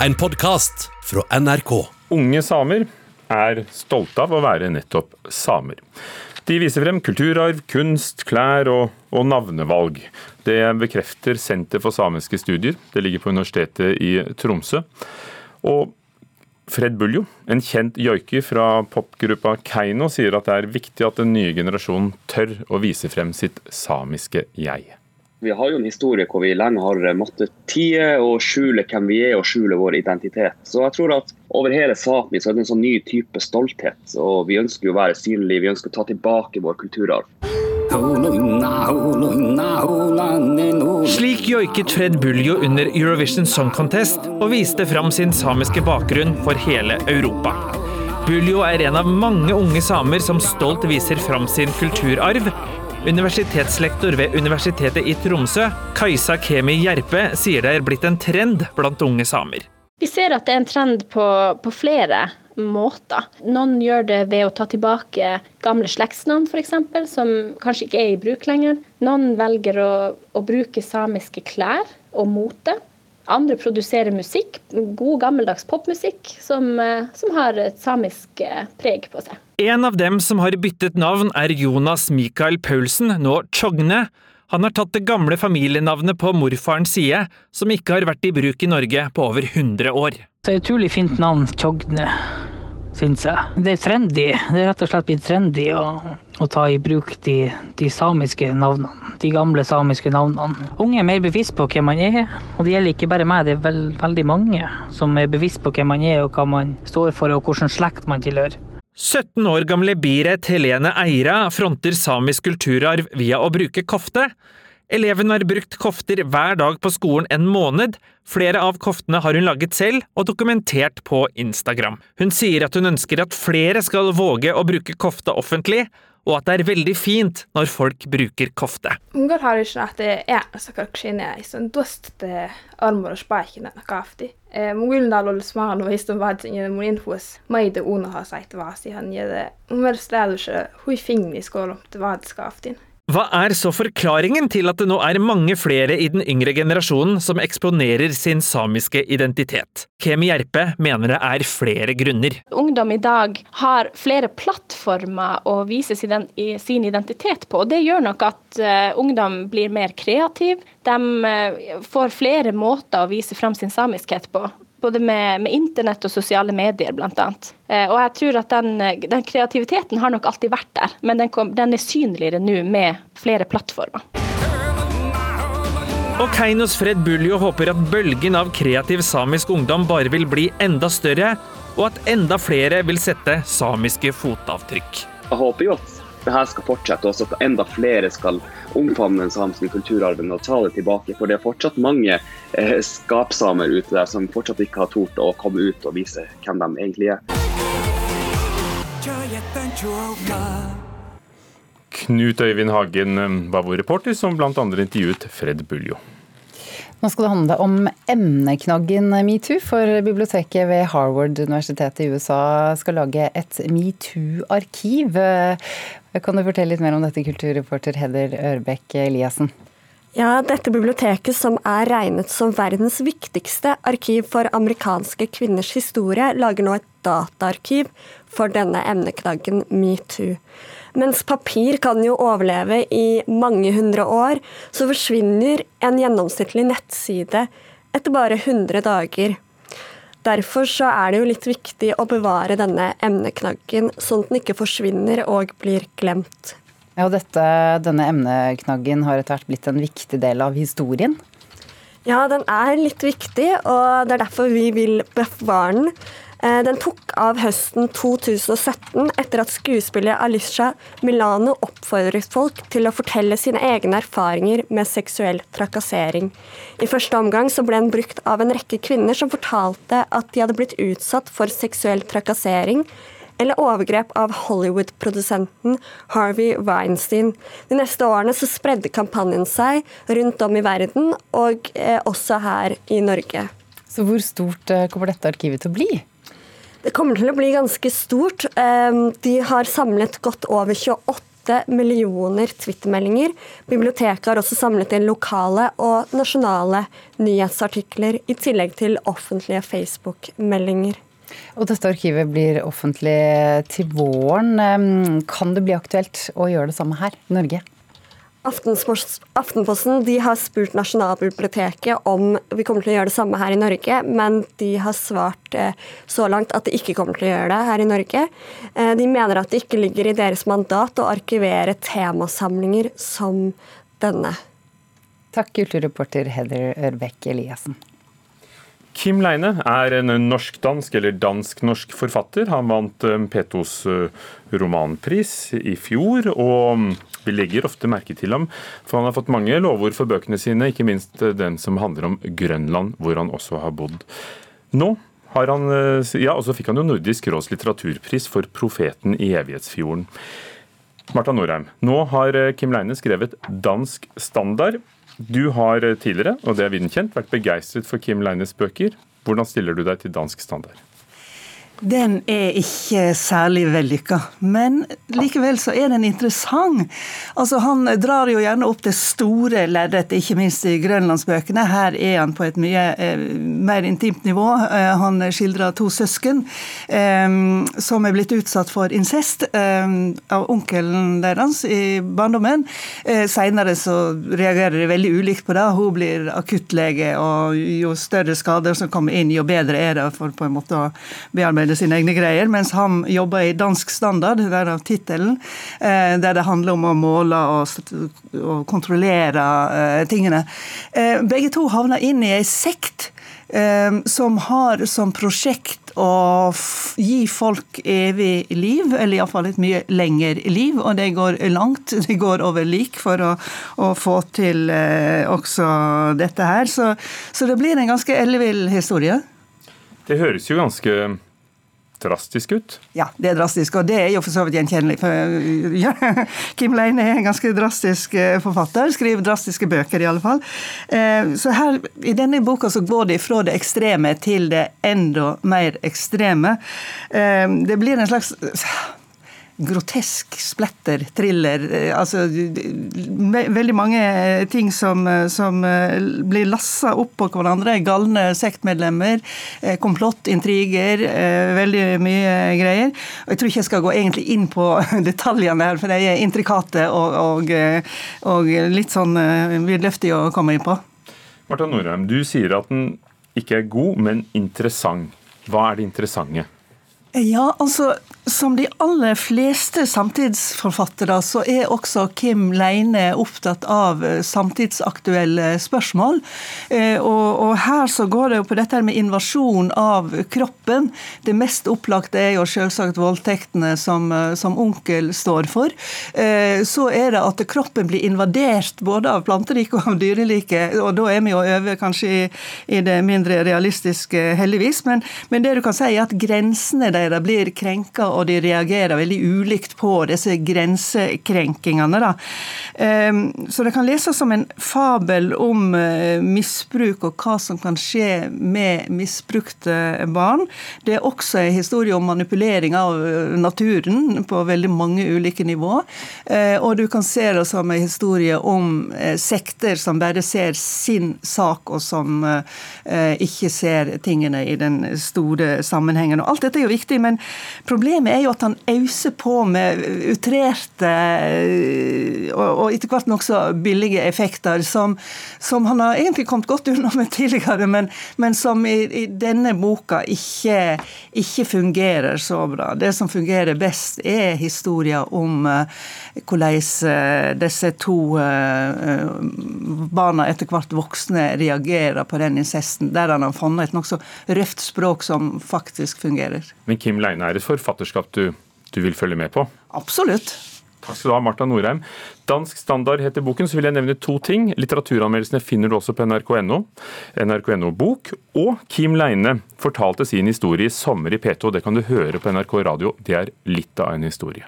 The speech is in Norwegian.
En podkast fra NRK. Unge samer er stolte av å være nettopp samer. De viser frem kulturarv, kunst, klær og, og navnevalg. Det bekrefter Senter for samiske studier. Det ligger på Universitetet i Tromsø. Og Fred Buljo, en kjent joiker fra popgruppa Keiino, sier at det er viktig at den nye generasjonen tør å vise frem sitt samiske jeg. Vi har jo en historie hvor vi lenge har måttet tie og skjule hvem vi er og skjule vår identitet. Så jeg tror at over hele Sápmi så er det en sånn ny type stolthet. Og vi ønsker jo å være synlige, vi ønsker å ta tilbake vår kulturarv. Slik joiket Fred Buljo under Eurovision Song Contest og viste fram sin samiske bakgrunn for hele Europa. Buljo er en av mange unge samer som stolt viser fram sin kulturarv, Universitetslektor ved Universitetet i Tromsø, Kajsa Kemi Gjerpe, sier det er blitt en trend blant unge samer. Vi ser at det er en trend på, på flere måter. Noen gjør det ved å ta tilbake gamle slektsnavn f.eks., som kanskje ikke er i bruk lenger. Noen velger å, å bruke samiske klær og mote. Andre produserer musikk, god gammeldags popmusikk, som, eh, som har et samisk eh, preg på seg. En av dem som har byttet navn er Jonas Mikael Paulsen, nå Tjogne. Han har tatt det gamle familienavnet på morfarens side, som ikke har vært i bruk i Norge på over 100 år. Det er et utrolig fint navn, Tjogne syns jeg. Det er trendy. Det er rett og slett blitt trendy å, å ta i bruk de, de, samiske navnene. De gamle samiske navnene. Unge er mer bevisst på hvem man er, og det gjelder ikke bare meg, det er vel, veldig mange som er bevisst på hvem man er og hva man står for og hvilken slekt man tilhører. 17 år gamle Biret Helene Eira fronter samisk kulturarv via å bruke kofte. Eleven har brukt kofter hver dag på skolen en måned, flere av koftene har hun laget selv og dokumentert på Instagram. Hun sier at hun ønsker at flere skal våge å bruke kofte offentlig, og at det er veldig fint når folk bruker kofte. Ungar har ikke at det er sakakshine, sånn dost armer og spaikin kafti. Mugulndal og smahan og histon vadsinje muninfus maide una har sagt hva vasi han gjede. Umver stædusje hui fingni skål om det vadskaftin. Hva er så forklaringen til at det nå er mange flere i den yngre generasjonen som eksponerer sin samiske identitet? Kemi Gjerpe mener det er flere grunner. Ungdom i dag har flere plattformer å vise sin identitet på, og det gjør nok at eh, ungdom blir mer kreativ. De eh, får flere måter å vise fram sin samiskhet på både med, med internett og sosiale medier, bl.a. Eh, og jeg tror at den, den, kreativiteten har nok alltid vært der, men den, kom, den er synligere nå med flere plattformer. Og Keinos Fred Buljo håper at bølgen av kreativ samisk ungdom bare vil bli enda større, og at enda flere vil sette samiske fotavtrykk. Jeg håper jo at det her skal fortsette, og at enda flere skal omfavne den samiske kulturarven og ta det tilbake. For det er fortsatt mange eh, skapsamer ute der som fortsatt ikke har tort å komme ut og vise hvem de egentlig er. Knut Øyvind Hagen eh, var vår reporter, som bl.a. intervjuet Fred Buljo. Nå skal det handle om emneknaggen metoo, for biblioteket ved Harvard-universitetet i USA skal lage et metoo-arkiv. Kan du fortelle litt mer om dette, kulturreporter Heder Ørbekk Eliassen? Ja, dette biblioteket, som er regnet som verdens viktigste arkiv for amerikanske kvinners historie, lager nå et dataarkiv for denne emneknaggen metoo. Mens papir kan jo overleve i mange hundre år, så forsvinner en gjennomsnittlig nettside etter bare 100 dager. Derfor så er det jo litt viktig å bevare denne emneknaggen, sånn at den ikke forsvinner og blir glemt. Ja, og dette, Denne emneknaggen har etter hvert blitt en viktig del av historien? Ja, den er litt viktig, og det er derfor vi vil bevare den. Eh, den tok av høsten 2017 etter at skuespiller Alicia Milano oppfordret folk til å fortelle sine egne erfaringer med seksuell trakassering. I første omgang så ble den brukt av en rekke kvinner som fortalte at de hadde blitt utsatt for seksuell trakassering eller overgrep av Hollywood-produsenten Harvey Weinstein. De neste årene så spredde kampanjen seg rundt om i verden, og eh, også her i Norge. Så hvor stort eh, kommer dette arkivet til å bli? Det kommer til å bli ganske stort. Ehm, de har samlet godt over 28 millioner twittermeldinger. Biblioteket har også samlet inn lokale og nasjonale nyhetsartikler, i tillegg til offentlige Facebook-meldinger. Og dette arkivet blir offentlig til våren. Kan det bli aktuelt å gjøre det samme her i Norge? Aftenposten de har spurt Nasjonalbiblioteket om vi kommer til å gjøre det samme her i Norge, men de har svart eh, så langt at de ikke kommer til å gjøre det her i Norge. Eh, de mener at det ikke ligger i deres mandat å arkivere temasamlinger som denne. Takk, kulturreporter Heather Ørbeck Eliassen. Kim Leine er en norsk-dansk eller dansk-norsk forfatter. Han vant eh, Petos eh, romanpris i fjor, og mm, vi legger ofte merke til ham, for han har fått mange lovord for bøkene sine, ikke minst eh, den som handler om Grønland, hvor han også har bodd. Nå har han, ja, og så fikk han jo Nordisk råds litteraturpris for 'Profeten i evighetsfjorden'. Marta Norheim, nå har Kim Leine skrevet dansk standard. Du har tidligere, og det er viden kjent, vært begeistret for Kim Leines bøker. Hvordan stiller du deg til dansk standard? Den er ikke særlig vellykka, men likevel så er den interessant. Altså Han drar jo gjerne opp det store lerretet, ikke minst i grønlandsbøkene. Her er han på et mye eh, mer intimt nivå. Eh, han skildrer to søsken eh, som er blitt utsatt for incest eh, av onkelen deres i barndommen. Eh, Seinere så reagerer de veldig ulikt på det. Hun blir akuttlege, og jo større skader som kommer inn, jo bedre er det for på en måte å bearbeide arbeide sine egne greier, mens han jobber i dansk standard, derav tittelen, eh, der det handler om å måle og, og kontrollere eh, tingene. Eh, begge to havner inn i ei sekt som har som prosjekt å gi folk evig liv, eller iallfall et mye lengre liv. Og det går langt. Det går over lik for å, å få til eh, også dette her. Så, så det blir en ganske ellevill historie. Det høres jo ganske drastisk ut? Ja, det er drastisk, og det er jo for så vidt gjenkjennelig. For ja, Kim Leine er en ganske drastisk eh, forfatter, skriver drastiske bøker i alle fall. Eh, så her, I denne boka så går det fra det ekstreme til det enda mer ekstreme. Eh, det blir en slags grotesk splatter, thriller. Eh, altså veldig mange ting som, som eh, blir lassa opp på hverandre. Galne sektmedlemmer, eh, komplott, intriger, veldig mye greier. Og Jeg tror ikke jeg skal gå egentlig inn på detaljene her, for de er intrikate og, og, og litt sånn vidløftige å komme inn på. Marta Norheim, du sier at den ikke er god, men interessant. Hva er det interessante? Ja, altså som de aller fleste samtidsforfattere, så er også Kim Leine opptatt av eh, samtidsaktuelle spørsmål. Eh, og, og her så går det jo på dette med invasjon av kroppen. Det mest opplagte er jo selvsagt voldtektene som, eh, som onkel står for. Så er det at kroppen blir invadert både av planterike og av dyrelike, og da er vi jo over kanskje i, i det mindre realistiske, heldigvis. Men, men, det du kan si er at grensene deres blir krenka og de reagerer veldig ulikt på disse grensekrenkingene. Da. Ehm, så det kan leses som en fabel om eh, misbruk og hva som kan skje med misbrukte barn. Det er også en historie om manipulering av eh, naturen på veldig mange ulike nivå. Eh, og du kan se det som en historie om sekter som bare ser sin sak, og som ikke ser tingene i den store sammenhengen. Og alt dette er jo viktig, men problemet er jo at han auser på med utrerte og etter hvert nokså billige effekter, som, som, han har egentlig kommet godt unna med tidligere, men, men som i, i, denne boka ikke, ikke, fungerer så bra. Det som fungerer best, er historien om uh, hvordan uh, disse to barna etter hvert voksne reagerer på den incesten, der han har funnet et nokså røft språk som faktisk fungerer. Men Kim Leine er et forfatterskap du, du vil følge med på? Absolutt. Takk skal du ha, Marta Norheim. Dansk standard heter boken, så vil jeg nevne to ting. Litteraturanmeldelsene finner du også på nrk.no. NRK.no bok. Og Kim Leine fortalte sin historie i sommer i P2. Det kan du høre på NRK radio. Det er litt av en historie.